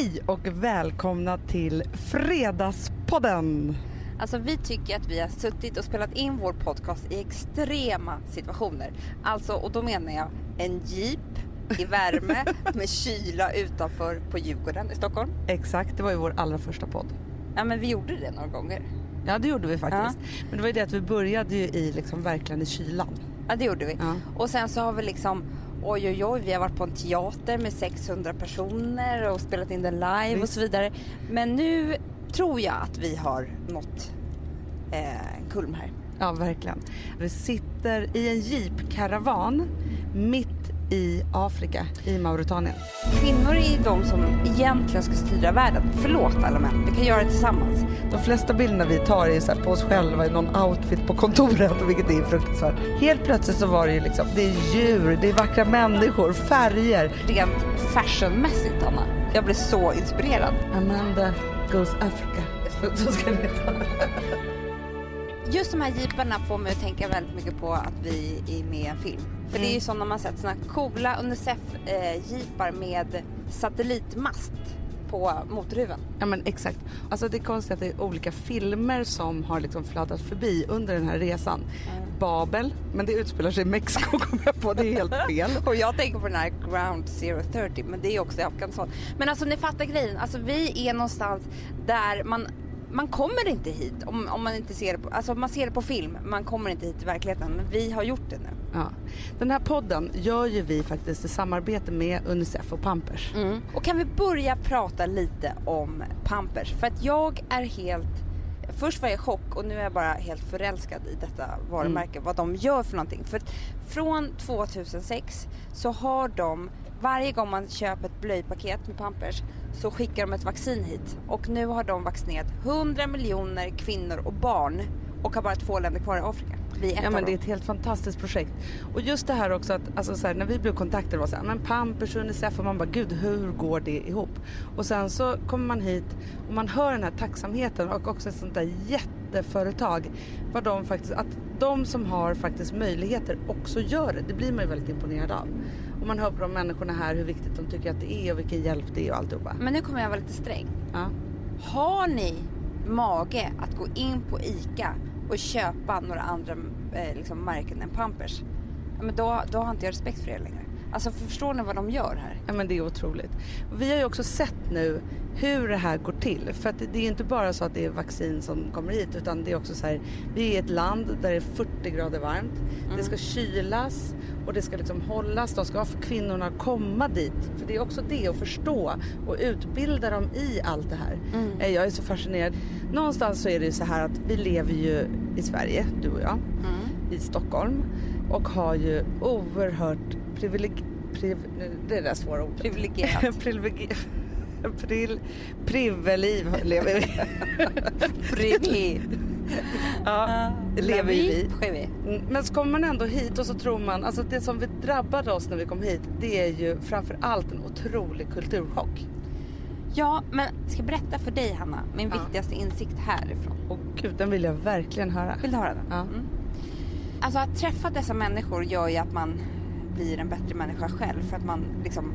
Hej och välkomna till Fredagspodden. Alltså vi tycker att vi har suttit och spelat in vår podcast i extrema situationer. Alltså, och då menar jag en jeep i värme med kyla utanför på Djurgården i Stockholm. Exakt, det var ju vår allra första podd. Ja men vi gjorde det några gånger. Ja det gjorde vi faktiskt. Men det var ju det att vi började ju i liksom verkligen i kylan. Ja det gjorde vi. Ja. Och sen så har vi liksom Oj oj oj, vi har varit på en teater med 600 personer och spelat in den live och Visst. så vidare. Men nu tror jag att vi har nått eh, kulm här. Ja verkligen. Vi sitter i en jeepkaravan mitt i Afrika, i Mauritanien. Kvinnor är de som egentligen ska styra världen. Förlåt alla män, vi kan göra det tillsammans. De flesta bilderna vi tar är så på oss själva i någon outfit på kontoret, vilket är fruktansvärt. Helt plötsligt så var det ju liksom, det är djur, det är vackra människor, färger. Rent fashionmässigt Anna. Jag blev så inspirerad. Amanda goes Africa. Så ska det heta. Just de här jeeparna får mig att tänka väldigt mycket på att vi är med i en film. För det är ju som när man sett såna coola Unicef-jeepar med satellitmast på motorhuven. Ja men exakt. Alltså det är konstigt att det är olika filmer som har liksom fladdat förbi under den här resan. Babel, men det utspelar sig i Mexiko kom jag på, det är helt fel. Och jag tänker på den här Ground 030 men det är också i Afghanistan. Men alltså ni fattar grejen, alltså vi är någonstans där man man kommer inte hit om, om man inte ser det på, alltså man ser det på film, man kommer inte hit i verkligheten. Men vi har gjort det nu. Ja. Den här podden gör ju vi faktiskt i samarbete med Unicef och Pampers. Och kan vi börja prata lite om Pampers? För att jag är helt... Först var jag i chock och nu är jag bara helt förälskad i detta varumärke. Vad de gör för någonting. För från 2006 så har de, varje gång man köper ett blöjpaket med Pampers så skickar de ett vaccin hit. Och nu har de vaccinerat 100 miljoner kvinnor och barn och har bara två länder kvar i Afrika. Vi är ett Ja men det är ett helt fantastiskt projekt. Och just det här också att alltså så här, när vi blev kontaktade var så här, men Pampers och Unicef och man bara gud hur går det ihop? Och sen så kommer man hit och man hör den här tacksamheten och också ett sånt där jätteföretag. Vad de faktiskt, att de som har faktiskt möjligheter också gör det. Det blir man ju väldigt imponerad av. Och man hör på de människorna här hur viktigt de tycker att det är och vilken hjälp det är och alltihopa. Men nu kommer jag vara lite sträng. Ja. Har ni mage att gå in på ICA och köpa några andra eh, liksom, märken än Pampers? Men då, då har inte jag respekt för er längre. Alltså förstår ni vad de gör här? Ja men det är otroligt. Vi har ju också sett nu hur det här går till. För att det är inte bara så att det är vaccin som kommer hit utan det är också så här. Vi är ett land där det är 40 grader varmt. Det ska kylas och det ska liksom hållas. De ska för kvinnorna att komma dit. För det är också det att förstå och utbilda dem i allt det här. Eh, Jag är så fascinerad. Någonstans så är det ju så här att vi lever ju i Sverige, du och jag, i Stockholm och har ju oerhört privileg... Priv... Det är det där svåra ordet. Privilegierat. Privileg... Pril... Priveliv lever vi. Privileg. ja, lever ju vi. vi. Mm, Men så kommer man ändå hit och så tror man, alltså det som vi drabbade oss när vi kom hit, det är ju framför allt en otrolig kulturchock. Ja, men ska jag berätta för dig Hanna, min Ja. viktigaste insikt härifrån. Och gud, den vill jag verkligen höra. Vill du höra den? Ja. Mm. Alltså att träffa dessa människor gör ju att man blir en bättre människa själv för att man liksom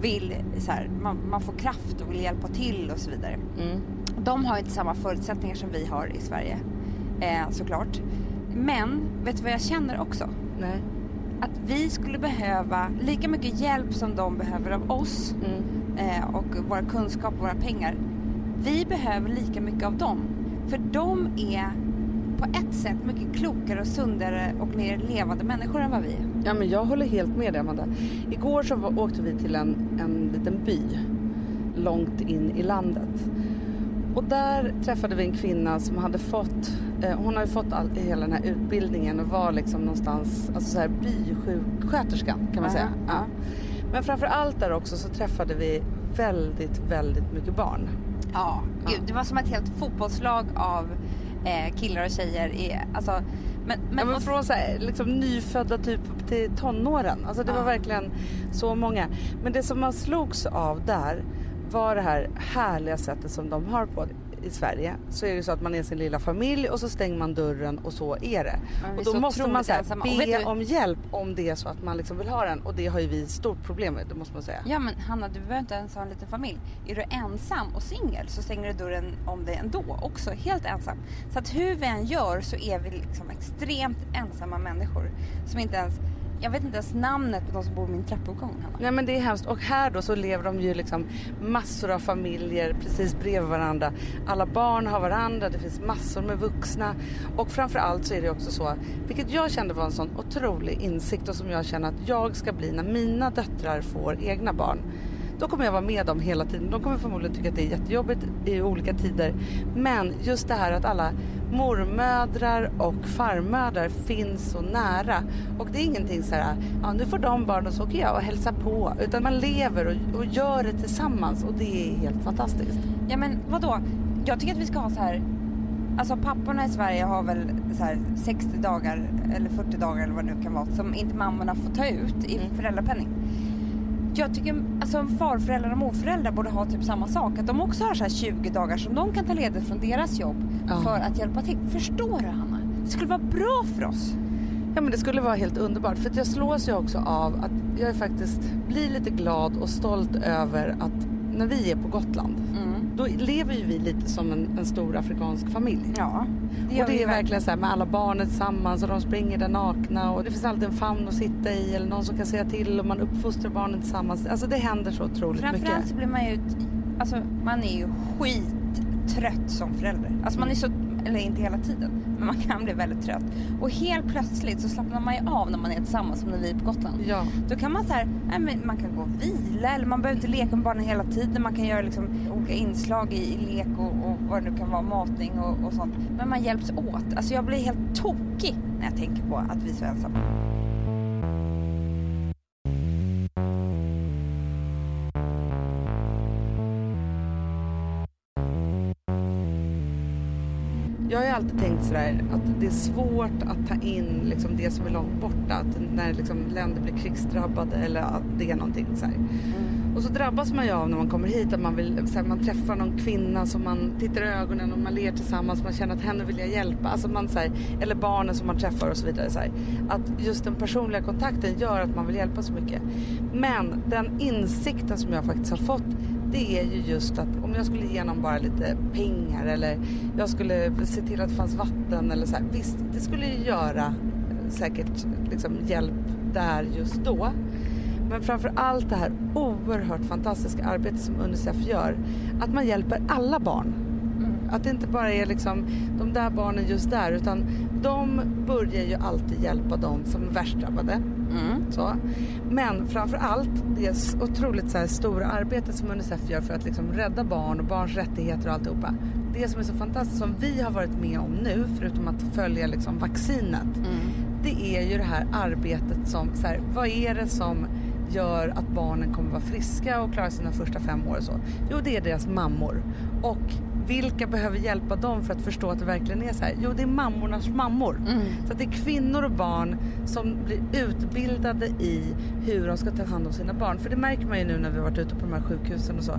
vill så här, man, man får kraft och vill hjälpa till och så vidare. Mm. De har inte samma förutsättningar som vi har i Sverige eh, såklart. Men vet du vad jag känner också? Nej. Att vi skulle behöva lika mycket hjälp som de behöver av oss Mm. eh, och våra kunskap och våra pengar. Vi behöver lika mycket av dem. För de är på ett sätt mycket klokare och sundare och mer levande människor än vad vi är. Ja men jag håller helt med dig Amanda. Igår så var, åkte vi till en, en liten by långt in i landet. Och där träffade vi en kvinna som hade fått, eh, hon har ju fått all, hela den här utbildningen och var liksom någonstans, alltså så här bysjuksköterskan kan man Aha, säga. ja. Men framför allt där också så träffade vi väldigt, väldigt mycket barn. Ja, Ja. gud, det var som ett helt fotbollslag av eh, killar och tjejer. I, alltså, men, men, ja, men från så här, liksom nyfödda typ till tonåren. Alltså det var verkligen så många. Men det som man slogs av där var det här härliga sättet som de har på. I Sverige så är det så att man är sin lilla familj och så stänger man dörren och så är det. och då måste man så här, be om hjälp om det är så att man liksom vill ha den och det har ju vi stort problem med, det måste man säga. Ja men Hanna, du behöver inte ens ha en liten familj. Är du ensam och singel så stänger du dörren om dig ändå också, helt ensam. Så att hur vi än gör så är vi liksom extremt ensamma människor som inte ens jag vet inte ens namnet på de som bor i min trappuppgång. Nej men det är hemskt. Och här då så lever de ju liksom massor av familjer precis bredvid varandra. Alla barn har varandra, det finns massor med vuxna. Och framförallt så är det också så, vilket jag kände var en sån otrolig insikt och som jag känner att jag ska bli när mina döttrar får egna barn då kommer jag vara med dem hela tiden. De kommer förmodligen tycka att det är jättejobbigt i olika tider. Men just det här att alla mormödrar och farmödrar finns så nära. Och det är ingenting så här, ja nu får de barn och så åker jag och hälsar på. Utan man lever och, och gör det tillsammans och det är helt fantastiskt. Ja men vadå? Jag tycker att vi ska ha så här Alltså papporna i Sverige har väl så här 60 dagar eller 40 dagar eller vad det nu kan vara som inte mammorna får ta ut i mm. föräldrapenning jag tycker alltså farföräldrar och morföräldrar borde ha typ samma sak. Att de också har så här 20 dagar som de kan ta ledigt från deras jobb ja. för att hjälpa till. Förstår du Hanna? Det skulle vara bra för oss. Ja men det skulle vara helt underbart för jag slås ju också av att jag faktiskt blir lite glad och stolt över att när vi är på Gotland mm. Då lever ju vi lite som en, en stor afrikansk familj. Ja, det och det är verkligen så här med alla barnen tillsammans och de springer där nakna och det finns alltid en famn att sitta i eller någon som kan säga till och man uppfostrar barnen tillsammans. Alltså det händer så otroligt Framförallt mycket. Framförallt så blir man ju, alltså man är ju skittrött som förälder. Alltså man är så eller inte hela tiden, men man kan bli väldigt trött. Och helt plötsligt så slappnar man ju av när man är tillsammans som när vi är på Gotland. Ja. Då kan man så här, nej, men man kan gå och vila eller man behöver inte leka med barnen hela tiden. Man kan göra liksom olika inslag i, i lek och, och vad det nu kan vara, matning och, och sånt. Men man hjälps åt. Alltså jag blir helt tokig när jag tänker på att vi är så ensamma. Jag har alltid tänkt sådär att det är svårt att ta in liksom det som är långt borta. Att när liksom länder blir krigsdrabbade eller att det är någonting så mm. Och så drabbas man ju av när man kommer hit att man, vill, här, man träffar någon kvinna som man tittar i ögonen och man ler tillsammans. Man känner att henne vill jag hjälpa. Alltså man, så här, eller barnen som man träffar och så vidare. Så här. Att just den personliga kontakten gör att man vill hjälpa så mycket. Men den insikten som jag faktiskt har fått det är ju just att om jag skulle ge någon bara lite pengar eller jag skulle se till att det fanns vatten eller så här, Visst, det skulle ju göra eh, säkert liksom hjälp där just då. Men framför allt det här oerhört fantastiska arbetet som Unicef gör. Att man hjälper alla barn. Mm. Att det inte bara är liksom de där barnen just där utan de börjar ju alltid hjälpa de som är värst drabbade. Mm. Så. Men framför allt det otroligt så här stora arbetet som Unicef gör för att liksom rädda barn och barns rättigheter och alltihopa. Det som är så fantastiskt som vi har varit med om nu, förutom att följa liksom vaccinet, mm. det är ju det här arbetet som, så här, vad är det som gör att barnen kommer vara friska och klara sina första fem år och så? Jo, det är deras mammor. Och vilka behöver hjälpa dem för att förstå att det verkligen är så här? Jo, det är mammornas mammor. Mm. Så det är kvinnor och barn som blir utbildade i hur de ska ta hand om sina barn. För det märker man ju nu när vi varit ute på de här sjukhusen och så.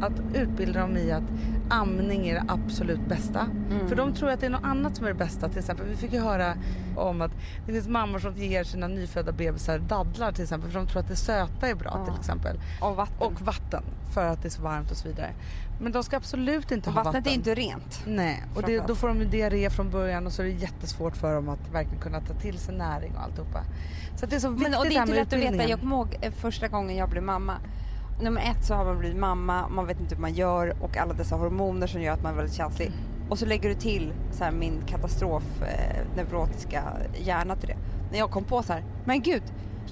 Att utbilda dem i att amning är det absolut bästa. Mm. För de tror att det är något annat som är det bästa. Till exempel, vi fick ju höra om att det finns mammor som ger sina nyfödda bebisar dadlar till exempel. För de tror att det söta är bra ja. till exempel. Och vatten. Och vatten. För att det är så varmt och så vidare. Men de ska absolut inte och ha vatten. Vattnet är inte rent. Nej, och det, då får de diarré från början och så är det jättesvårt för dem att verkligen kunna ta till sig näring och alltihopa. Så det är så viktigt Men, och det är inte lätt att veta. Jag kommer ihåg eh, första gången jag blev mamma. Nummer ett så har man blivit mamma, man vet inte hur man gör och alla dessa hormoner som gör att man är väldigt känslig. Mm. Och så lägger du till så här, min katastrof eh, neurotiska hjärna till det. När jag kom på så här, men gud,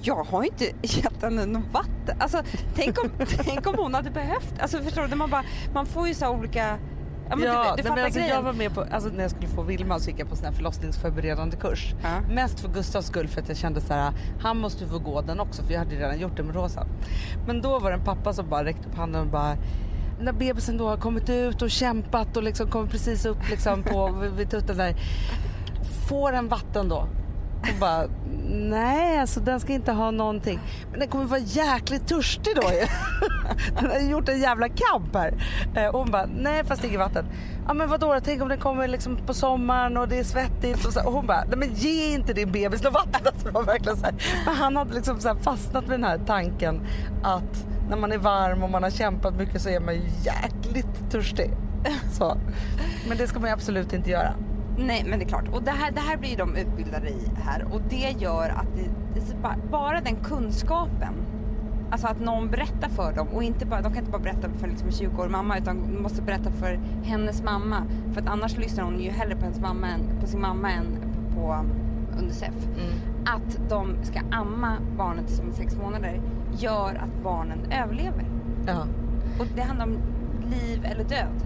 jag har inte gett henne något vatten. Alltså, tänk, om, tänk om hon hade behövt. Alltså, förstår du? Man, bara, man får ju så olika... Ja, men ja, du, du men alltså, jag var med på, alltså, när jag skulle få Vilma så gick jag på sån här förlossningsförberedande kurs. Ja. Mest för Gustavs skull för att jag kände så här, han måste få gå den också för jag hade redan gjort det med Rosa. Men då var det en pappa som bara räckte upp handen och bara när bebisen då har kommit ut och kämpat och liksom kommit precis upp liksom på vid tutten där. Får en vatten då hon bara, nej alltså den ska inte ha någonting. Men den kommer vara jäkligt törstig då ju. Den har gjort en jävla kamp här. Eh, och hon bara, nej fast inget vatten. Ja men vadå, tänk om den kommer liksom på sommaren och det är svettigt. Och, så, och hon bara, nej men ge inte din bebis något vatten. Alltså, det var verkligen så här. Men han hade liksom så fastnat med den här tanken att när man är varm och man har kämpat mycket så är man ju jäkligt törstig. Så. Men det ska man ju absolut inte göra. Nej men det är klart. Och det här, det här blir de utbildade i här och det gör att det, det bara, den kunskapen Alltså att någon berättar för dem och inte bara, de kan inte bara berätta för liksom en 20-årig mamma utan de måste berätta för hennes mamma. För att annars lyssnar hon ju hellre på, hennes mamma än, på sin mamma än på Unicef. Mm. Att de ska amma barnet som är sex månader gör att barnen överlever. Ja. Och det handlar om liv eller död.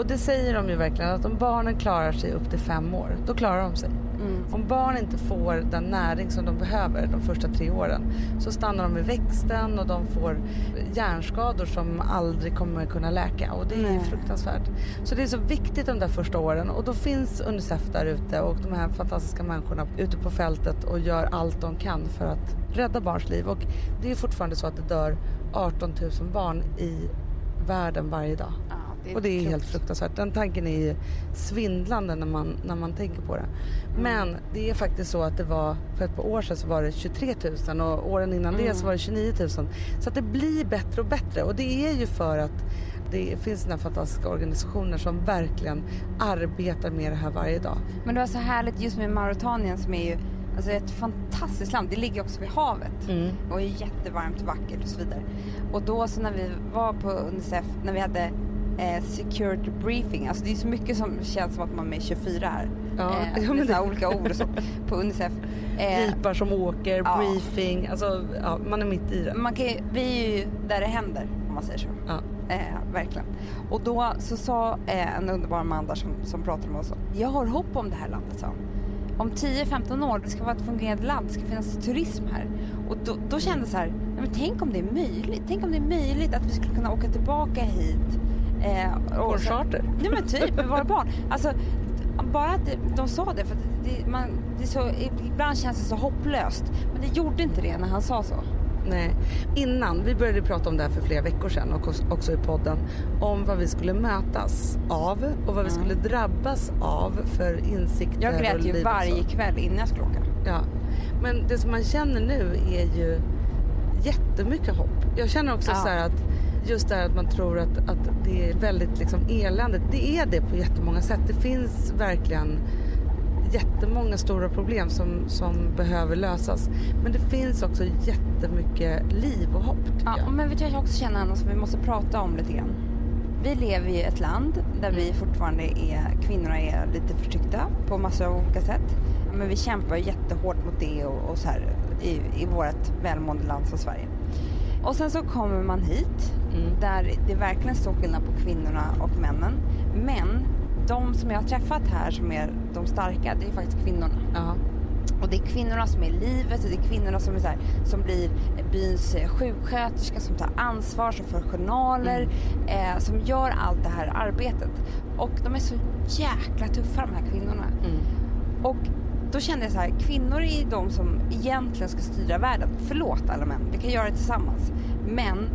Och det säger de ju verkligen att om barnen klarar sig upp till fem år, då klarar de sig. Mm. Om barn inte får den näring som de behöver de första tre åren så stannar de i växten och de får hjärnskador som aldrig kommer kunna läka och det är Nej. fruktansvärt. Så det är så viktigt de där första åren och då finns Unicef där ute och de här fantastiska människorna ute på fältet och gör allt de kan för att rädda barns liv och det är fortfarande så att det dör 18 000 barn i världen varje dag. Det och det är klokt. helt fruktansvärt. Den tanken är ju svindlande när man, när man tänker på det. Mm. Men det är faktiskt så att det var, för ett par år sedan så var det 23 000 och åren innan mm. det så var det 29 000. Så att det blir bättre och bättre och det är ju för att det finns några fantastiska organisationer som verkligen arbetar med det här varje dag. Men det var så härligt just med Mauritanien som är ju Alltså ett fantastiskt land. Det ligger också vid havet mm. och är jättevarmt och vackert och så vidare. Och då så när vi var på Unicef, när vi hade eh, security briefing. Alltså det är så mycket som känns som att man är med 24 här. Ja, eh, ja, det... olika ord så, på Unicef. Eh, Jeepar som åker, ja. briefing, alltså ja, man är mitt i det. Man kan, vi är ju där det händer om man säger så. Ja. Eh, verkligen. Och då så sa eh, en underbar man där som, som pratade med oss, jag har hopp om det här landet sa om 10-15 år, det ska vara ett fungerande land, det ska finnas turism här. Och då, då kände jag så här, men tänk om det är möjligt, tänk om det är möjligt att vi skulle kunna åka tillbaka hit Eh, och charter? Nej men typ med våra barn. Alltså, bara att de sa det, för det, man, det så, ibland känns det så hopplöst. Men det gjorde inte det när han sa så. Nej. Innan, vi började prata om det här för flera veckor sedan och också i podden, om vad vi skulle mötas av och vad vi skulle drabbas av för insikter Jag grät ju varje kväll innan jag skulle åka. Ja. Men det som man känner nu är ju jättemycket hopp. Jag känner också ja. så att just det här att man tror att, att det är väldigt liksom eländigt. Det är det på jättemånga sätt. Det finns verkligen jättemånga stora problem som, som behöver lösas. Men det finns också jättemycket liv och hopp. Ja, jag. men vet du, jag också känner Anna, som vi måste prata om lite grann. Vi lever i ett land där vi fortfarande är, kvinnorna är lite förtryckta på massor av olika sätt. Men vi kämpar jättehårt mot det och, och så här i, i vårt välmående land som Sverige. Och sen så kommer man hit mm. där det är verkligen stor skillnad på kvinnorna och männen. Men de som jag har träffat här som är de starka, det är faktiskt kvinnorna. Uh-huh. Och det är kvinnorna som är livet och det är kvinnorna som, är så här, som blir byns sjuksköterska, som tar ansvar, som för journaler, mm. eh, som gör allt det här arbetet. Och de är så jäkla tuffa de här kvinnorna. Mm. Och då kände jag så här, kvinnor är de som egentligen ska styra världen. Förlåt alla män, vi kan göra det tillsammans. Men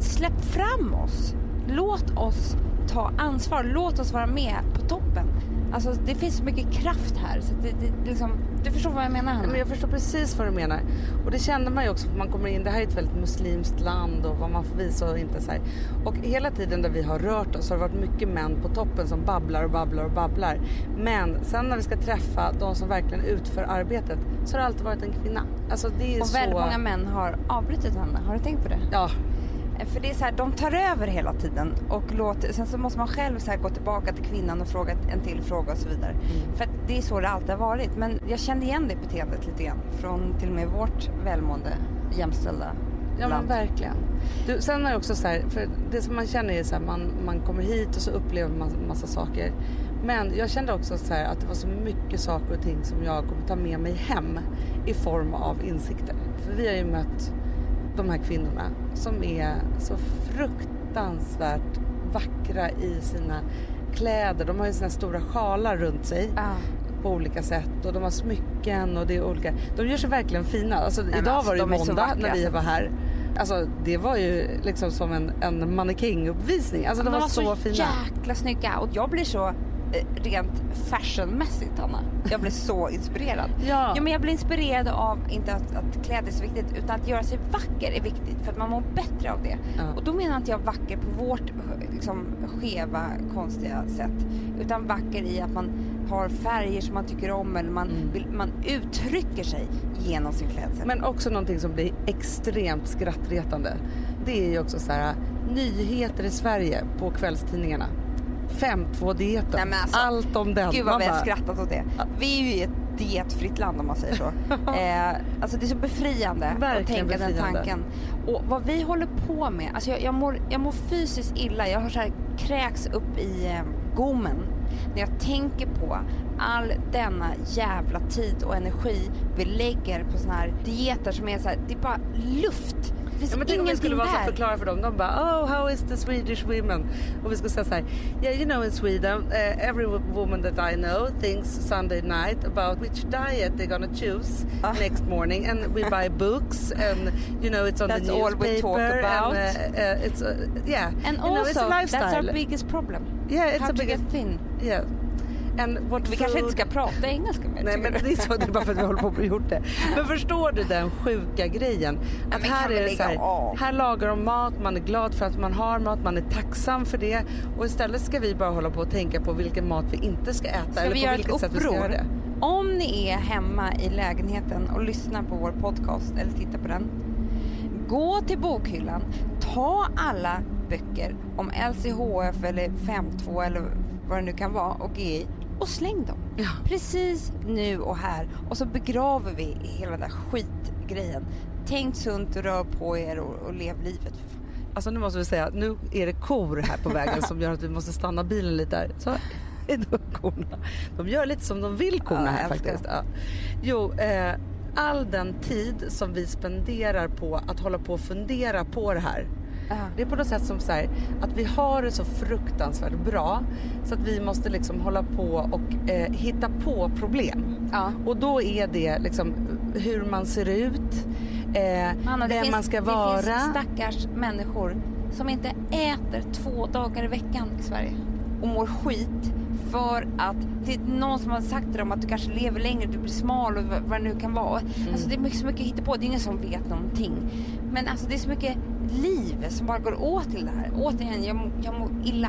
släpp fram oss. Låt oss ta ansvar. Låt oss vara med på toppen. Alltså, det finns så mycket kraft här. Så det, det, liksom, du förstår vad jag menar Hanna? Men jag förstår precis vad du menar. Och det kände man ju också för man kommer in. Det här är ett väldigt muslimskt land och vad man får visa och inte så här. Och hela tiden där vi har rört oss har det varit mycket män på toppen som babblar och babblar och babblar. Men sen när vi ska träffa de som verkligen utför arbetet så har det alltid varit en kvinna. Alltså, det är och så... väldigt många män har avbrutit henne. Har du tänkt på det? Ja, för det är så här, de tar över hela tiden och låter, sen så måste man själv så gå tillbaka till kvinnan och fråga en till fråga och så vidare. Mm. För det är så det alltid har varit. Men jag kände igen det beteendet lite grann från till och med vårt välmående jämställda Ja men verkligen. Du, sen är det också så här, för det som man känner är så här, man, man kommer hit och så upplever man massa saker. Men jag kände också så här, att det var så mycket saker och ting som jag kommer ta med mig hem i form av insikter. För vi har ju mött de här kvinnorna som är så fruktansvärt vackra i sina kläder. De har ju sina stora sjalar runt sig. Ah. på olika sätt och de har smycken och det är olika. De gör sig verkligen fina. Alltså, men idag alltså, var det ju så måndag vackra, när vi var här. Alltså det var ju liksom som en, en mannekänguppvisning. Alltså de, de var, så, fina. jäkla snygga och jag blir så rent fashionmässigt Anna. Jag blir så inspirerad. Ja. ja men jag blir inspirerad av, inte att, att kläder är så viktigt, utan att göra sig vacker är viktigt för att man mår bättre av det. Ja. Och då menar inte jag vacker på vårt liksom, skeva, konstiga sätt. Utan vacker i att man har färger som man tycker om eller man, Mm. vill, man uttrycker sig genom sin klädsel. Men också någonting som blir extremt skrattretande. Det är ju också så här nyheter i Sverige på kvällstidningarna. 5.2-dieten, Nej, men alltså, allt om den. Gud vad vi har skrattat åt det. Vi är ju i ett dietfritt land om man säger så. eh, alltså det är så befriande att Verkligen tänka den befriande. tanken. Och vad vi håller på med, alltså jag, jag, mår, jag mår fysiskt illa. Jag har så här kräks upp i eh, gommen när jag tänker på all denna jävla tid och energi vi lägger på såna här dieter som är så här, det är bara luft. Finns Ja, men tänk om vi skulle vara så förklara för dem. De bara oh how is the Swedish women? Och vi skulle säga så här yeah you know in Sweden uh, every woman that I know thinks Sunday night about which diet they're gonna choose Ah. next morning and we buy books and you know it's on That's the all newspaper we talk about. and uh, uh, it's uh, yeah And you know, also, it's a lifestyle. that's our biggest problem. yeah it's How a get thin. yeah and what Vi kanske inte ska prata engelska mer. Nej men det är så, det är bara för att vi håller på och gjort det. Men förstår du den sjuka grejen? Att här är det så här, här lagar de mat, man är glad för att man har mat, man är tacksam för det. Och istället ska vi bara hålla på och tänka på vilken mat vi inte ska äta Ska eller vi på göra vilket ett sätt vi ska göra det. Om ni är hemma i lägenheten och lyssnar på vår podcast eller tittar på den. Gå till bokhyllan, ta alla böcker om LCHF eller 5.2 eller vad det nu kan vara och GI och släng dem. Ja. Precis nu och här. Och så begraver vi hela den där skitgrejen. Tänk sunt, rör på er och, och lev livet. Alltså nu måste vi säga, nu är det kor här på vägen som gör att vi måste stanna bilen lite här. Så är då korna. De gör lite som de vill korna Ja, här faktiskt. Ja. Jo, eh, all den tid som vi spenderar på att hålla på och fundera på det här. Det är på något sätt som så här, att vi har det så fruktansvärt bra så att vi måste liksom hålla på och eh, hitta på problem. Ja. Och då är det liksom hur man ser ut, eh, Anna, det vem finns, man ska Det vara. finns stackars människor som inte äter två dagar i veckan i Sverige och mår skit för att det är någon som har sagt till dem att du kanske lever längre, du blir smal och vad vad det nu kan vara. Mm. Alltså det är mycket, så mycket hittepå, det är ingen som vet någonting. Men alltså det är så mycket liv som bara går åt till det här. Återigen, jag, jag mår illa.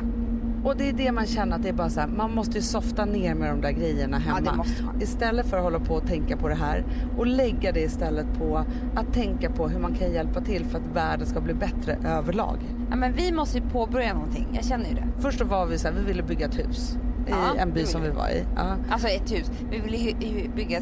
Och det är det man känner att det är bara så här, man måste ju softa ner med de där grejerna hemma. Ja, det måste man. Istället för att hålla på och tänka på det här och lägga det istället på att tänka på hur man kan hjälpa till för att världen ska bli bättre överlag. Ja, men vi måste ju påbörja någonting, jag känner ju det. Först då var vi så här, vi ville bygga ett hus i Ja, en det by som vi. var i. Ja. Alltså ett hus, vi vill ju ju bygga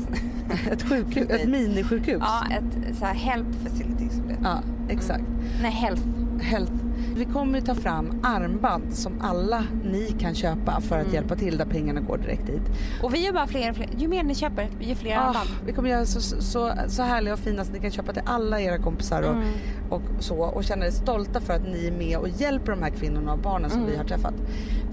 Ett sjukhus, ett minisjukhus. ja, ett så här help facility som det heter. Ja, exakt. Nej, health. Health. Vi kommer ju ta fram armband som alla ni kan köpa för Mm. att hjälpa till där pengarna går direkt dit. Och vi gör bara fler och fler. Ju mer ni köper, gör fler Ah, armband. vi kommer göra så, så, så härliga och fina så ni kan köpa till alla era kompisar och, Mm. och så och känna er stolta för att ni är med och hjälper de här kvinnorna och barnen som Mm. vi har träffat.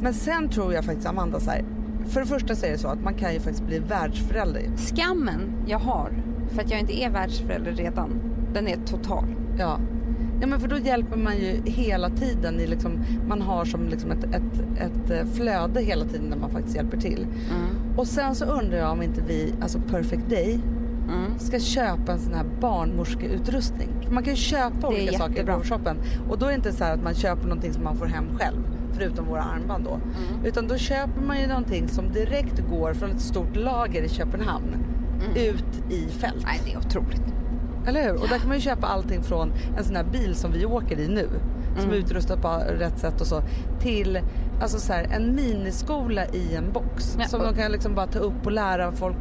Men sen tror jag faktiskt Amanda så här, för det första så är det så att man kan ju faktiskt bli världsförälder. Skammen jag har för att jag inte är världsförälder redan, den är total. Ja. Ja men för då hjälper man ju hela tiden i liksom, man har som liksom ett, ett, ett eh, flöde hela tiden där man faktiskt hjälper till. Mm. Och sen så undrar jag om inte vi, alltså Perfect Day, Mm. ska köpa en sån här barnmorskeutrustning. Man kan ju köpa olika saker i jättebra. shoppen och då är det inte så att man köper någonting som man får hem själv förutom våra armband då. Mm. Utan då köper man ju någonting som direkt går från ett stort lager i Köpenhamn ut i fält. Mm. Nej, det är otroligt. Eller hur? Och där kan man ju köpa allting från en sån här bil som vi åker i nu. Som Mm. är utrustad på rätt sätt och så. Till alltså så här, en miniskola i en box. Ja, som de kan liksom bara ta upp och lära folk,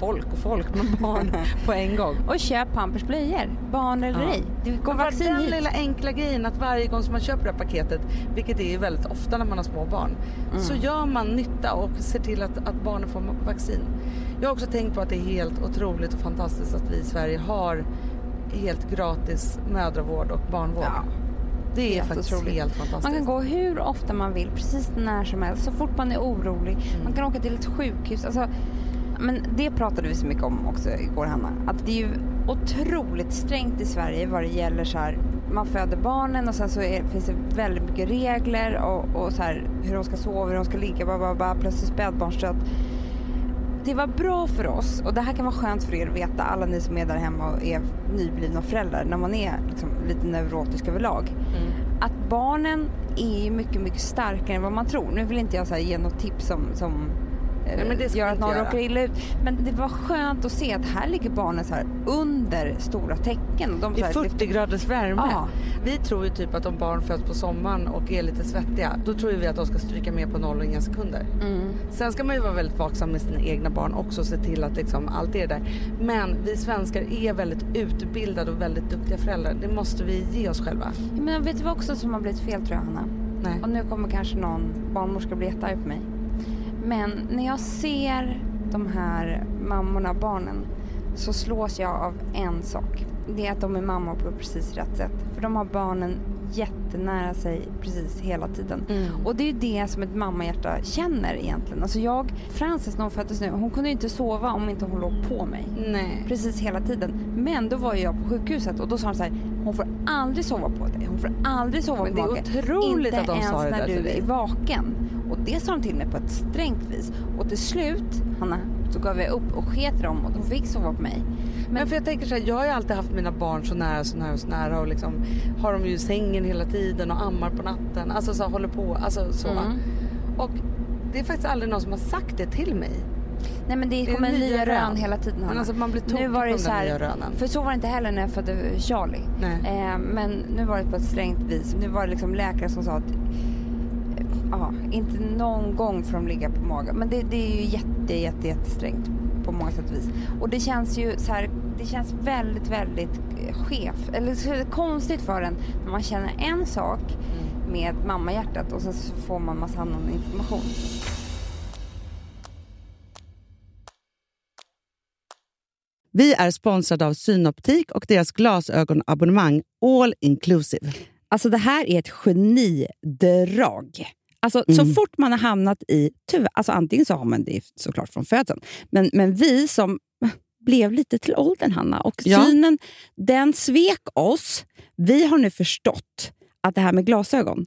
folk och folk, men barn på en gång. Och köp Pampers blöjor, barn eller Ja. ej. Det går vaccin den hit. lilla enkla grejen att varje gång som man köper det här paketet, vilket är ju väldigt ofta när man har små barn, Mm. så gör man nytta och ser till att, att barnen får vaccin. Jag har också tänkt på att det är helt otroligt och fantastiskt att vi i Sverige har helt gratis mödravård och barnvård. Ja. det är helt faktiskt otroligt. helt fantastiskt. Man kan gå hur ofta man vill, precis när som helst, så fort man är orolig. Mm. Man kan åka till ett sjukhus. Alltså, men det pratade vi så mycket om också igår Hanna. Att det är ju otroligt strängt i Sverige vad det gäller så här, man föder barnen och sen så är, finns det väldigt mycket regler och, och så här, hur de ska sova, hur de ska ligga, bla, bla, bla, plötsligt spädbarnsdöd. Det var bra för oss och det här kan vara skönt för er att veta, alla ni som är där hemma och är nyblivna föräldrar, när man är liksom lite neurotisk överlag. Mm. Att barnen är mycket, mycket starkare än vad man tror. Nu vill inte jag så ge något tips som, som Men det gör att någon råkar illa ut. Men det var skönt att se att här ligger barnen så här under stora tecken. De I 40 graders värme. Ja. Vi tror ju typ att om barn föds på sommaren och är lite svettiga, då tror vi att de ska stryka med på noll och inga sekunder. Mm. Sen ska man ju vara väldigt vaksam med sina egna barn också och se till att liksom allt är där. Men vi svenskar är väldigt utbildade och väldigt duktiga föräldrar. Det måste vi ge oss själva. Men vet du vad också som har blivit fel tror jag Hanna? Nej. Och nu kommer kanske någon barnmorska bli jättearg på mig. Men när jag ser de här mammorna, barnen, så slås jag av en sak. Det är att de är mammor på precis rätt sätt. För de har barnen jättenära sig precis hela tiden. Mm. Och det är ju det som ett mammahjärta känner egentligen. Alltså jag, Frances när hon föddes nu, hon kunde inte sova om inte hon låg på mig. Nej. Precis hela tiden. Men då var jag på sjukhuset och då sa de så här, hon får aldrig sova på dig, hon får aldrig sova Men på det är otroligt inte att de sa det där ens när du är vaken. Och det sa de till mig på ett strängt vis. Och till slut, Hanna, så gav jag upp och sket dem och de fick sova på mig. Men, Men för jag tänker så här, jag har ju alltid haft mina barn så nära, så nära, så nära och liksom har dem ju i sängen hela tiden och ammar på natten. Alltså så håller på, alltså så. Mm. Och det är faktiskt aldrig någon som har sagt det till mig. Nej men det, kommer nya, nya rön. hela tiden Men alltså man blir var det så här, nya rönen. För så var det inte heller när jag födde Charlie. Eh, men nu var det på ett strängt vis. Nu var det liksom läkare som sa att ja, inte någon gång får de ligga på magen. Men det, det är ju jätte, jätte, jättesträngt på många sätt och vis. Och det känns ju så här, det känns väldigt, väldigt chef, eller så konstigt för en när man känner en sak mm. med mammahjärtat och sen så får man massa annan information. Vi är sponsrade av Synoptik och deras glasögonabonnemang All Inclusive. Alltså det här är ett genidrag. Alltså, mm. Så fort man har hamnat i... Tyvärr, alltså antingen så har man det såklart från födseln, men, men vi som blev lite till åldern, Hanna, och ja. synen den svek oss. Vi har nu förstått att det här med glasögon,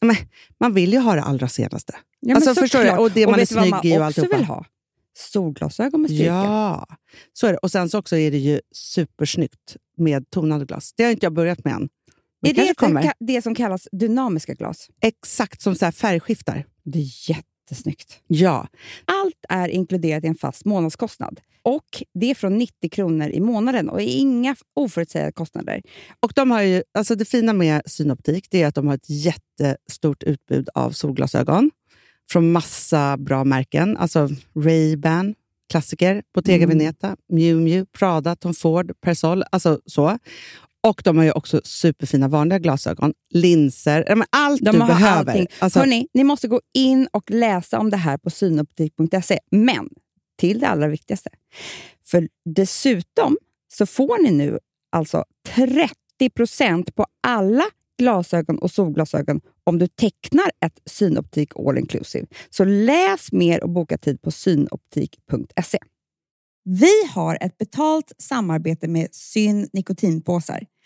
men, man vill ju ha det allra senaste. Ja, alltså, förstår du? Och det och man är snygg i och alltihopa. vill ha? Solglasögon med styrka. Ja, så är det. Och sen så också är det ju supersnyggt med tonade glas. Det har inte jag börjat med än. Men är det det som kallas dynamiska glas? Exakt, som så färgskiftar. Det är jättesnyggt. Ja. Allt är inkluderat i en fast månadskostnad. Och Det är från 90 kronor i månaden och inga oförutsägbara kostnader. Och de har ju, alltså Det fina med Synoptik det är att de har ett jättestort utbud av solglasögon från massa bra märken. Alltså Ray-Ban, klassiker, Bottega mm. Veneta, Miu Miu, Prada, Tom Ford, Persol. Alltså så. Och de har ju också superfina vanliga glasögon, linser, allt de du behöver. Alltså, Hörrni, ni måste gå in och läsa om det här på synoptik.se. Men till det allra viktigaste. För dessutom så får ni nu alltså 30% på alla glasögon och solglasögon om du tecknar ett Synoptik All Inclusive. Så läs mer och boka tid på synoptik.se. Vi har ett betalt samarbete med Syn nikotinpåsar.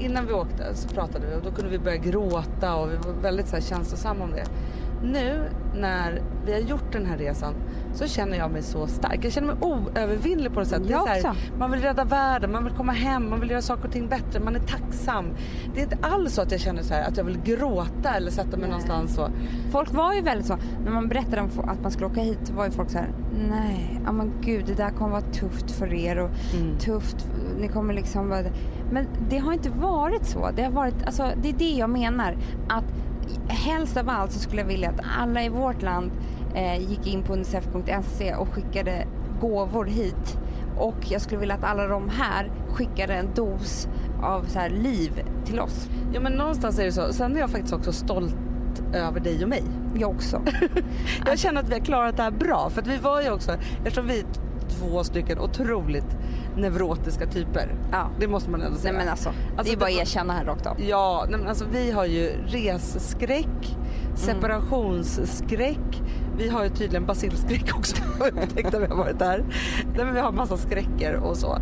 Innan vi åkte så pratade vi och då kunde vi börja gråta och vi var väldigt så här känslosamma om det. Nu när vi har gjort den här resan så känner jag mig så stark. Jag känner mig oövervinnlig på något sätt. Det är här, man vill rädda världen, man vill komma hem, man vill göra saker och ting bättre, man är tacksam. Det är inte alls så att jag känner så här att jag vill gråta eller sätta mig någonstans så. Folk var ju väldigt så, när man berättade om att man skulle åka hit var ju folk så här: nej, ja men gud det där kommer vara tufft för er och Mm. tufft, ni kommer liksom vara... Men det har inte varit så. Det har varit, alltså det är det jag menar. Att helst av allt så skulle jag vilja att alla i vårt land eh, gick in på unicef.se och skickade gåvor hit. Och jag skulle vilja att alla de här skickade en dos av så här liv till oss. Ja men någonstans är det så. Sen är jag faktiskt också stolt över dig och mig. Jag också. Jag känner att vi har klarat det här bra. För att vi var ju också, eftersom vi två stycken otroligt neurotiska typer. Ja. Det måste man ändå säga. Nej men alltså, det Alltså, är bara det att erkänna här rakt av. Ja, nej, men alltså vi har ju resskräck, separationsskräck. Vi har ju tydligen basilskräck också upptäckt när vi har varit där. Nej, men vi har massa skräcker och så.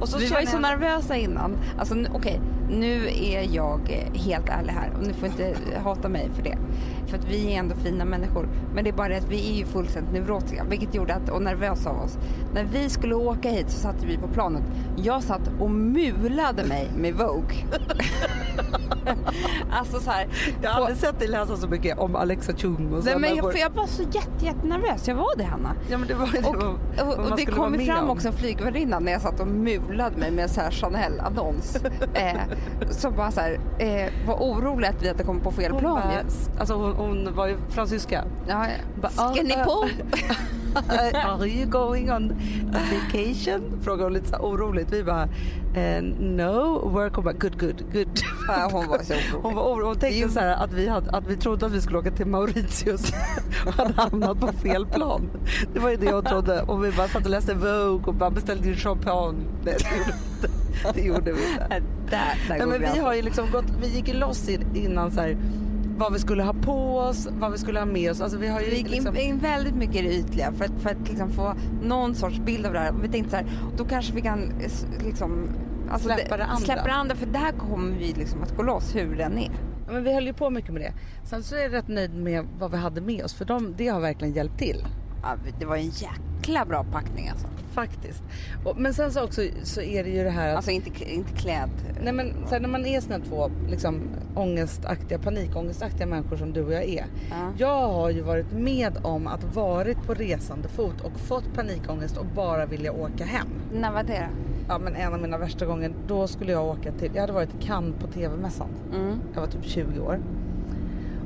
Och så Vi var ju så jag- nervösa innan. Alltså okej, nu är jag eh, helt ärlig här och ni får inte eh, hata mig för det. För att vi är ändå fina människor. Men det är bara det att vi är ju fullständigt neurotiska vilket gjorde att, och nervösa av oss. När vi skulle åka hit så satt vi på planet. Jag satt och mulade mig med Vogue. alltså så här, Jag har på- aldrig sett dig läsa så mycket om Alexa Chung och så. Nej, men jag, för jag var så jätte, jättenervös. Jag var det Hanna. Ja men det var det Och, var- och, och det kom fram om. också en flygvärdinna när jag satt och mulade mig med en så här Chanel-annons. eh, som bara så här, eh, var orolig att vi hade kommit på fel Hon, plan. bara, alltså hon, hon var ju fransyska. Ja, Bara, ska ah, ni ah, på? Are you going on vacation? Frågade hon lite så oroligt. Vi bara, eh, no, work. Hon bara, good, good, good. Ja, hon var så orolig. Hon var orolig. Hon tänkte så här att vi, hade, att vi trodde att vi skulle åka till Mauritius och hade hamnat på fel plan. Det var ju det hon trodde. Och vi bara satt och läste Vogue och bara beställde in champagne. Nej, det gjorde vi inte. Det gjorde vi inte. Där, där Nej, men vi alltså. har ju liksom gått, vi gick ju loss in, innan så här, vad vi skulle ha på oss, vad vi skulle ha med oss. Alltså vi har ju Vi gick liksom, in, in väldigt mycket i det ytliga för att, för att liksom få någon sorts bild av det här. Vi tänkte så här, då kanske vi kan eh, liksom Alltså Släppa det andra. Släppa det andra för där kommer vi liksom att gå loss hur den är. Ja, men vi höll ju på mycket med det. Sen så är jag rätt nöjd med vad vi hade med oss för de, det har verkligen hjälpt till. Ja, det var en jäkla bra packning alltså. Faktiskt. Och, men sen så också så är det ju det här att Alltså inte, inte kläd. Nej men så här, när man är såna två liksom, ångestaktiga, panikångestaktiga människor som du och jag är. Ja. Jag har ju varit med om att varit på resande fot och fått panikångest och bara vilja åka hem. När var det Ja men en av mina värsta gånger, då skulle jag åka till, jag hade varit i Cannes på TV-mässan. Mm. Jag var typ 20 år.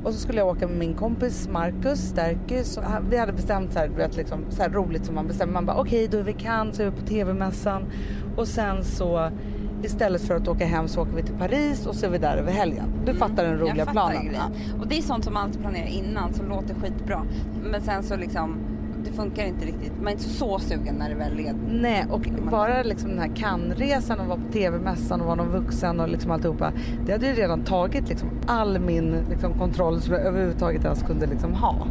Och så skulle jag åka med min kompis Marcus Sterkis. Och han- Vi hade bestämt så här, vet, liksom, så här roligt som man bestämmer. Man bara okej då är vi Cannes, så är vi på TV-mässan. Och sen så istället för att åka hem så åker vi till Paris och så är vi där över helgen. Du fattar den roliga Mm. jag fattar planen. grejen. Och det är sånt som man alltid planerar innan som låter skitbra. Men sen så liksom, det funkar inte riktigt. Man är inte så sugen när det väl leder. Nej, och bara liksom den här Cannes-resan och vara på TV-mässan och vara någon vuxen och liksom alltihopa. Det hade ju redan tagit liksom all min liksom kontroll som jag överhuvudtaget ens kunde liksom ha.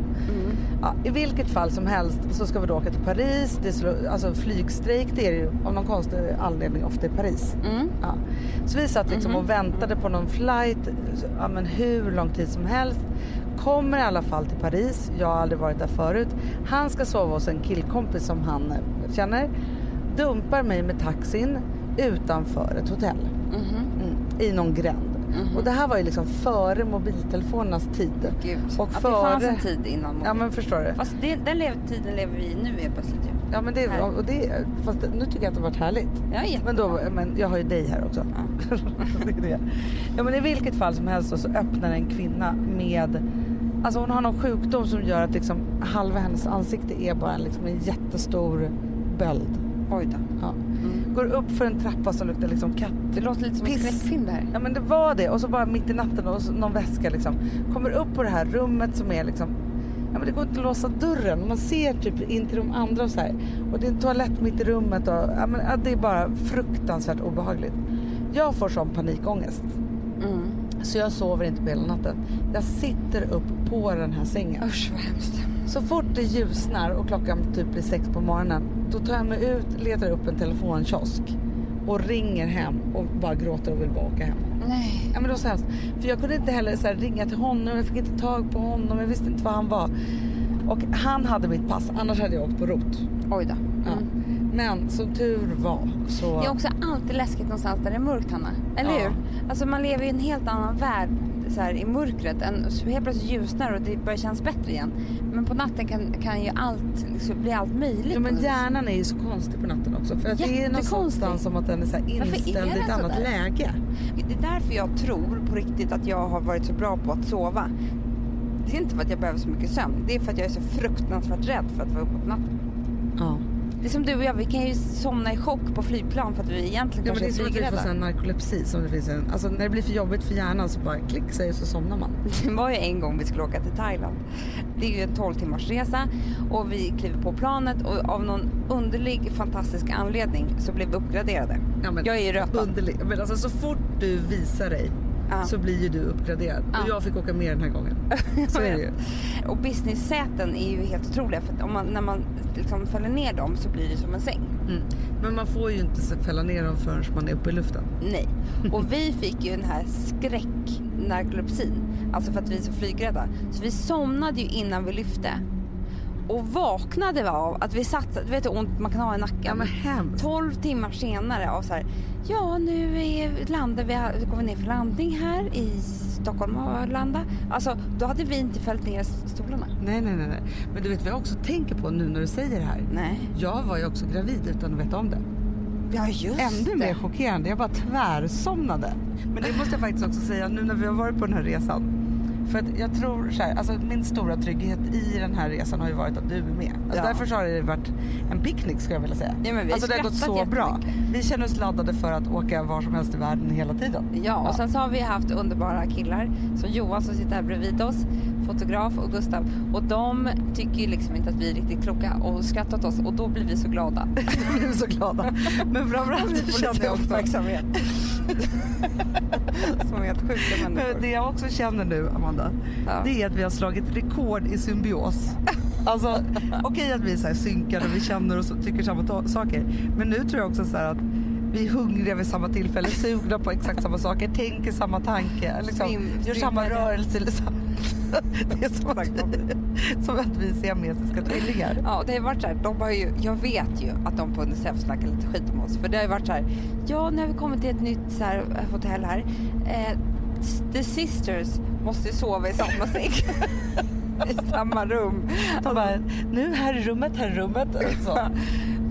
Ja, I vilket fall som helst så ska vi då åka till Paris. Det är så, alltså flygstrejk det är ju av någon konstig anledning ofta i Paris. Mm. Ja. Så vi satt liksom och väntade på någon flight ja, men hur lång tid som helst. Kommer i alla fall till Paris. Jag har aldrig varit där förut. Han ska sova hos en killkompis som han eh, känner. Dumpar mig med taxin utanför ett hotell. Mm, I någon gränd. Och det här var ju liksom före mobiltelefonernas tid. Gud. Och att det fanns en tid innan Ja men förstår du. Fast det, den lev, tiden lever vi i nu helt plötsligt ju. Ja men det, Här. och det, fast nu tycker jag att det har varit härligt. Ja, jättebra. Men, då, men jag har ju dig här också. det är det. Ja men i vilket fall som helst så öppnar en kvinna med Alltså hon har någon sjukdom som gör att liksom halva hennes ansikte är bara en, liksom en jättestor böld. Oj då. Ja. Går upp för en trappa som luktar liksom katt. Det låter lite som en Piss. skräckfilm det här. Ja men det var det och så bara mitt i natten och så någon väska liksom. Kommer upp på det här rummet som är liksom Ja men det går inte att låsa dörren. Man ser typ in till de andra och så här. Och det är en toalett mitt i rummet och ja, men, det är bara fruktansvärt obehagligt. Jag får sån panikångest. Mm. Så jag sover inte på hela natten. Jag sitter upp på den här sängen. Usch vad hemskt. Så fort det ljusnar och klockan typ blir sex på morgonen. Då tar jag mig ut, letar upp en telefonkiosk. Och ringer hem och bara gråter och vill bara åka hem. Nej. Ja men det var så hemskt. För jag kunde inte heller så här, ringa till honom, jag fick inte tag på honom, jag visste inte var han var. Och han hade mitt pass, annars hade jag åkt på rot. Oj då. Men som tur var så... Det är också alltid läskigt någonstans där det är mörkt Hanna. Eller Ja. hur? Alltså man lever i en helt annan värld så här, i mörkret. En, så helt plötsligt ljusnar och det börjar kännas bättre igen. Men på natten kan, kan ju allt liksom, bli allt möjligt. Ja men hjärnan är ju så konstig på natten också. För att det är någonstans som att den är så är inställd i ett annat där? läge. Det är därför jag tror på riktigt att jag har varit så bra på att sova. Det är inte för att jag behöver så mycket sömn. Det är för att jag är så fruktansvärt rädd för att vara uppe på natten. Ja. Det är som du och jag, vi kan ju somna i chock på flygplan för att vi egentligen Ja, kanske det är är som att vi får flygrädda. narkolepsi. Som det finns en, alltså när det blir för jobbigt för hjärnan så bara klick säger så somnar man. Det var ju en gång vi skulle åka till Thailand. Det är ju en 12 timmars resa och vi kliver på planet och av någon underlig fantastisk anledning så blev vi uppgraderade. Ja, men jag är ju rötad. Underlig. Men alltså så fort du visar dig Ja. så blir ju du uppgraderad. Ja. Och jag fick åka med den här gången. Så är det ju. Och business-säten är ju helt otroliga för om man, när man liksom fäller ner dem så blir det som en säng. Mm. Men man får ju inte fälla ner dem förrän man är uppe i luften. Nej. Och vi fick ju den här skräcknarkolepsin. Alltså för att vi är så flygrädda. Så vi somnade ju innan vi lyfte. Och vaknade av att vi satt, du vet hur ont man kan ha i nacken. Ja men hemskt. 12 timmar senare av så här, ja nu är, landar vi, går vi ner för landning här i Stockholm och Arlanda. Alltså då hade vi inte fällt ner stolarna. Nej, nej, nej, nej. Men du vet vad jag också tänker på nu när du säger det här? Nej. Jag var ju också gravid utan att veta om det. Ja just Ännu mer chockerande. Jag bara tvärsomnade. Men det måste jag faktiskt också säga nu när vi har varit på den här resan. För att jag tror så här, alltså min stora trygghet i den här resan har ju varit att du är med. Alltså Ja. Därför så har det varit en picknick skulle jag vilja säga. Ja, men vi alltså det har gått så bra. Vi känner oss laddade för att åka var som helst i världen hela tiden. Ja, och sen så har vi haft underbara killar som Johan som sitter här bredvid oss, fotograf och Gustav. Och de tycker ju liksom inte att vi är riktigt kloka och skrattar åt oss och då blir vi så glada. Vi blev så glada. Men framförallt Vi känner jag också Som helt sjuka människor. Det jag också känner nu, Amanda, Ja. det är att vi har slagit rekord i symbios. Alltså, okej att vi är så här synkade och vi känner och tycker samma saker. Men nu tror jag också så att vi är hungriga vid samma tillfälle, sugna på exakt samma saker, tänker samma tanke, liksom, Svim- gör samma rörelse. Liksom. Det är som att, som att vi är siamesiska tvillingar. Ja, det har varit så här, de har ju, jag vet ju att de på Unicef snackar lite skit om oss. För det har ju varit så här, ja nu har vi kommit till ett nytt så här, eh, hotell här. Eh, the sisters måste ju sova i samma säng. I samma rum. De bara, nu här är rummet, här är rummet. Så.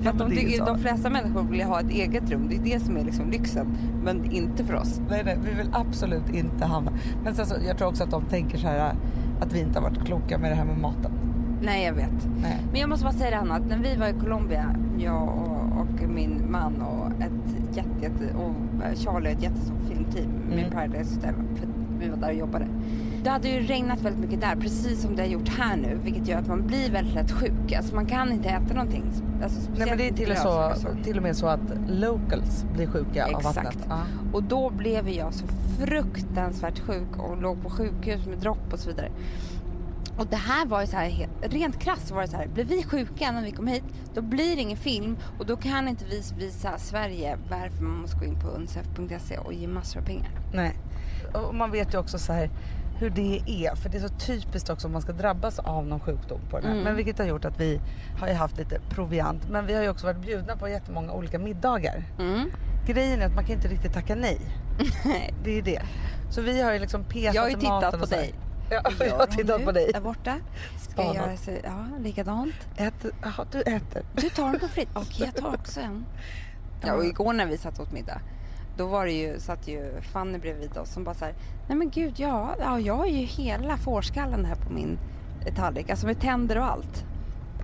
För att de, tycker, de flesta människor vill ha ett eget rum. Det är det som är liksom lyxen. Men inte för oss. Nej, nej, vi vill absolut inte hamna. Men sen så, jag tror också att de tänker så här att vi inte har varit kloka med det här med maten. Nej, jag vet. Nej. Men jag måste bara säga det Hanna, att när vi var i Colombia, jag och, och min man och ett jätte, jätte och Charlie och ett jättestort filmteam med Mm. Paradise Hotel, för vi var där och jobbade. Det hade ju regnat väldigt mycket där, precis som det har gjort här nu, vilket gör att man blir väldigt lätt sjuk. Alltså man kan inte äta någonting. Alltså, Nej, men det är till och, så, till och med så att locals blir sjuka av Exakt. vattnet. Ja. Och då blev jag så fruktansvärt sjuk och låg på sjukhus med dropp och så vidare. Och det här var ju så här, rent krasst var det så här, blir vi sjuka när vi kom hit, då blir det ingen film och då kan inte vi visa Sverige varför man måste gå in på unicef.se och ge massor av pengar. Nej. Och man vet ju också så här hur det är. För det är så typiskt också om man ska drabbas av någon sjukdom på den här. Mm. Men vilket har gjort att vi har haft lite proviant. Men vi har ju också varit bjudna på jättemånga olika middagar. Mm. Grejen är att man kan inte riktigt tacka nej. Det är ju det. Så vi har ju liksom petat Jag har ju tittat på dig. Ja, jag har tittat på dig. Där borta. Ska jag göra så, ja, likadant. Äter, aha, du äter. Du tar en pommes frites. Okej, jag tar också en. Ja, och igår när vi satt åt middag, då var det ju, satt ju Fanny bredvid oss som bara så här, nej men gud, ja, ja jag har ju hela fårskallen här på min tallrik, alltså med tänder och allt.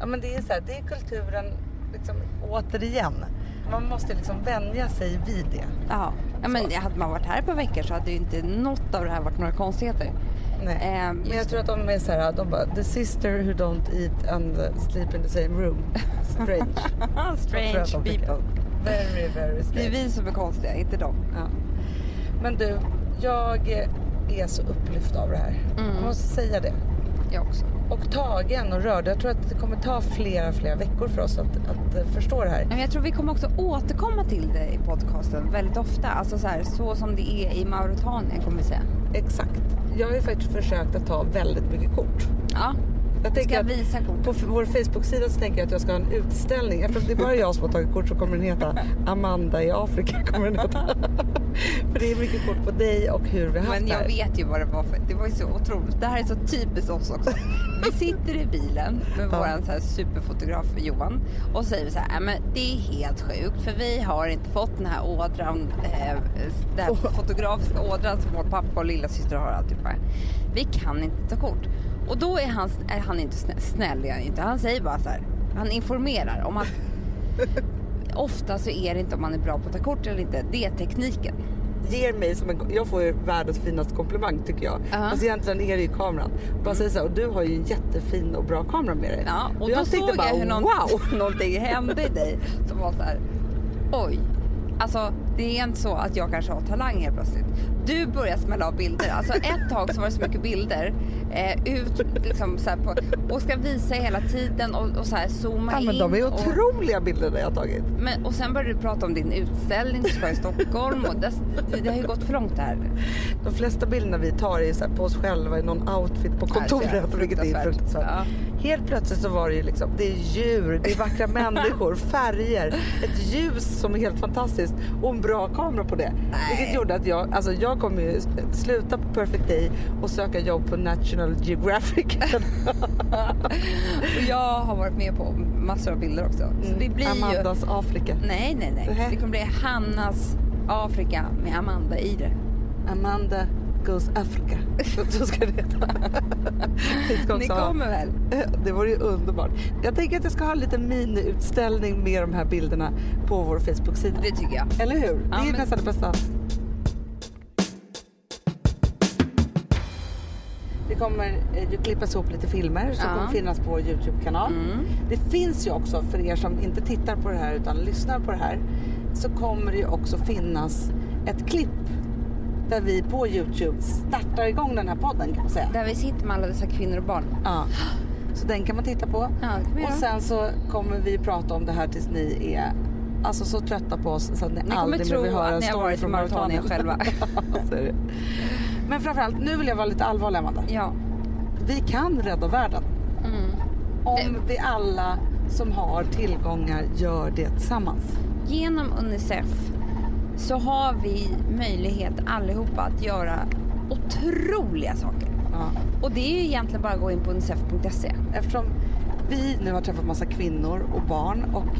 Ja men det är så här, det är kulturen liksom återigen. Man måste liksom vänja sig vid det. Ja, ja men hade man varit här på veckor så hade ju inte något av det här varit några konstigheter. Nej. Ehm, Men jag tror att de är så här, de bara the sister who don't eat and sleep in the same room. Strange. Strange people. Very, very Det är vi som är konstiga, inte de. Ja. Men du, jag är så upplyft av det här. Mm. Jag måste säga det. Jag också. Och tagen och rörd. Jag tror att det kommer ta flera, flera veckor för oss att, att eh, förstå det här. Men jag tror vi kommer också återkomma till det i podcasten väldigt ofta. Alltså så, här, så som det är i Mauretanien kommer vi säga. Exakt. Jag har ju faktiskt försökt att ta väldigt mycket kort. Ja, Jag tänker att visa kort. på vår Facebook-sida så tänker jag att jag ska ha en utställning. Eftersom det är bara jag som har tagit kort så kommer den heta Amanda i Afrika. Kommer den heta. för det är mycket kort på dig och hur vi har haft Men jag här. vet ju vad det var för. Det var ju så otroligt. Det här är så typiskt oss också. Vi sitter i bilen med Ja. våran så här superfotograf Johan och säger så här, "Nej, men det är helt sjukt för vi har inte fått den här ådran, eh, den här fotografiska ådran som vår pappa och lilla syster har alltihopa. Vi kan inte ta kort. Och då är han, är han inte snäll, snäll är han inte. Han säger bara så här, han informerar om att ofta så är det inte om man är bra på att ta kort eller inte, det är tekniken. ger mig som en, jag får ju världens finaste komplimang tycker jag. Ja. Alltså egentligen är det ju kameran. Bara säger så här, och du har ju en jättefin och bra kamera med dig. Ja, och jag då såg bara, jag hur någon, wow! någonting hände i dig som var så här, oj. Alltså det är inte så att jag kanske har talang helt plötsligt. Du börjar smälla av bilder. Alltså ett tag så var det så mycket bilder eh, ut liksom så på, och ska visa hela tiden och, och så här zooma Ja, in. men de är och, otroliga bilderna jag har tagit. men, och sen började du prata om din utställning du ska i Stockholm och det, det, har ju gått för långt här. De flesta bilderna vi tar är så på oss själva i någon outfit på kontoret. vilket är fruktansvärt. Ja. Helt plötsligt så var det ju liksom, det är djur, det är vackra människor, färger, ett ljus som är helt fantastiskt och bra kamera på det. Nej. Vilket gjorde att jag, alltså jag kommer ju sluta på Perfect Day och söka jobb på National Geographic. Och jag har varit med på massor av bilder också. Så det blir ju... Amandas Afrika. Nej, nej, nej. Det kommer bli Hannas Afrika med Amanda i det. Amanda goes Africa. Så ska det heta. Ni kommer väl? Det vore ju underbart. Jag tänker att jag ska ha en liten miniutställning med de här bilderna på vår Facebook-sida. Det tycker jag. Eller hur? Ja, det är men- nästan det bästa. Det kommer eh, ju klippas ihop lite filmer som Ja. kommer finnas på vår Youtube-kanal. Mm. Det finns ju också, för er som inte tittar på det här utan lyssnar på det här, så kommer det ju också finnas ett klipp där vi på Youtube startar igång den här podden kan man säga. Där vi sitter med alla dessa kvinnor och barn. Ja. Så den kan man titta på. Ja, Och sen så kommer vi prata om det här tills ni är alltså så trötta på oss så att ni, Ni aldrig mer vill höra en att ni har story från Mauretanien. själva. Men framförallt, nu vill jag vara lite allvarlig Amanda. Ja. Vi kan rädda världen. Mm. Om vi alla som har tillgångar gör det tillsammans. Genom Unicef så har vi möjlighet allihopa att göra otroliga saker. Ja. Och det är ju egentligen bara att gå in på unicef.se. Eftersom vi nu har träffat massa kvinnor och barn och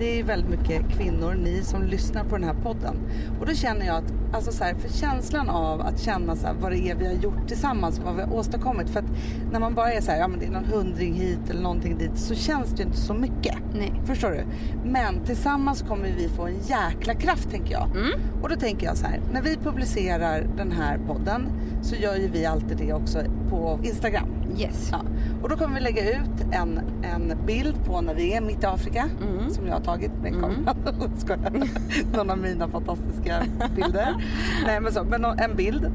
det är väldigt mycket kvinnor, ni som lyssnar på den här podden. Och då känner jag att, alltså så här, för känslan av att känna så här, vad det är vi har gjort tillsammans, vad vi har åstadkommit. För att när man bara är så här, ja men det är någon hundring hit eller någonting dit, så känns det ju inte så mycket. Nej. Förstår du? Men tillsammans kommer vi få en jäkla kraft tänker jag. Mm. Och då tänker jag så här, när vi publicerar den här podden så gör ju vi alltid det också på Instagram. Yes. Ja. Och då kommer vi lägga ut en, en bild på när vi är mitt i Afrika Mm. som jag har tagit med kameran. Skojar. Någon av mina fantastiska bilder. Nej men så, men en bild.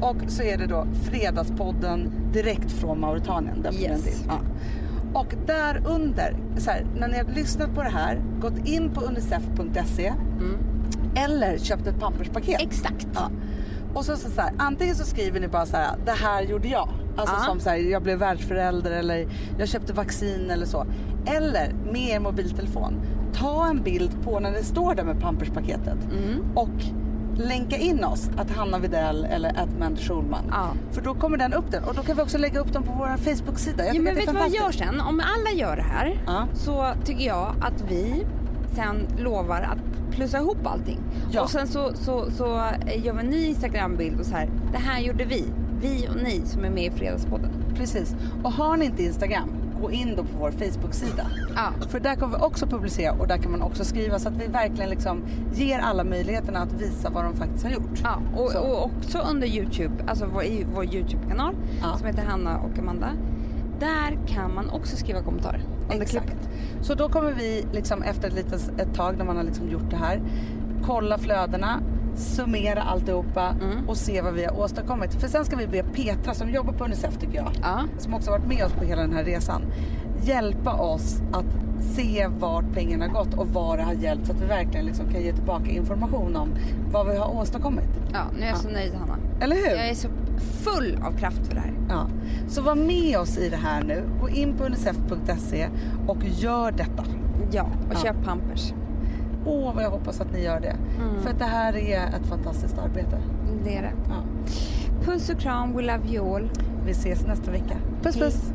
Och så är det då Fredagspodden direkt från Mauretanien. Där Yes. Ja. Och där under, så här, när ni har lyssnat på det här, gått in på unicef.se Mm. eller köpt ett pamperspaket. Exakt. Ja. Och så, så, så här, antingen så skriver ni bara så här, det här gjorde jag. Alltså Ja. som så här, jag blev världsförälder eller jag köpte vaccin eller så. Eller med er mobiltelefon, ta en bild på när ni står där med pamperspaketet Mm. och länka in oss, att Hanna Videll eller att Mandy Schulman. Ja. För då kommer den upp den och då kan vi också lägga upp den på vår Facebook-sida. Jag Ja, men vet du vad vi gör sen? Om alla gör det här Ja. så tycker jag att vi sen lovar att plussa ihop allting. Ja. Och sen så, så, så gör vi en ny Instagram-bild och så här. Det här gjorde vi. Vi och ni som är med i Fredagspodden. Precis. Och har ni inte Instagram, gå in då på vår Facebook-sida. Ja. För där kommer vi också publicera och där kan man också skriva så att vi verkligen liksom ger alla möjligheterna att visa vad de faktiskt har gjort. Ja, och, och också under Youtube, alltså vår, vår Youtube-kanal Ja. som heter Hanna och Amanda. Där kan man också skriva kommentarer Exakt. klippet. Så då kommer vi liksom efter ett, litet, ett tag när man har liksom gjort det här kolla flödena, summera alltihopa Mm. och se vad vi har åstadkommit. För sen ska vi be Petra som jobbar på Unicef tycker jag, Ja. som också varit med oss på hela den här resan, hjälpa oss att se vart pengarna gått och vad det har hjälpt så att vi verkligen liksom kan ge tillbaka information om vad vi har åstadkommit. Ja, nu är jag Ja. så nöjd Hanna. Eller hur? Full av kraft för det här. Ja. Så var med oss i det här nu. Gå in på unicef.se och gör detta. Ja, och Ja. köp Pampers. Åh, vad jag hoppas att ni gör det. Mm. För att det här är ett fantastiskt arbete. Det är det. Ja. Puss och kram, we love you all. Vi ses nästa vecka. Puss Hej. puss!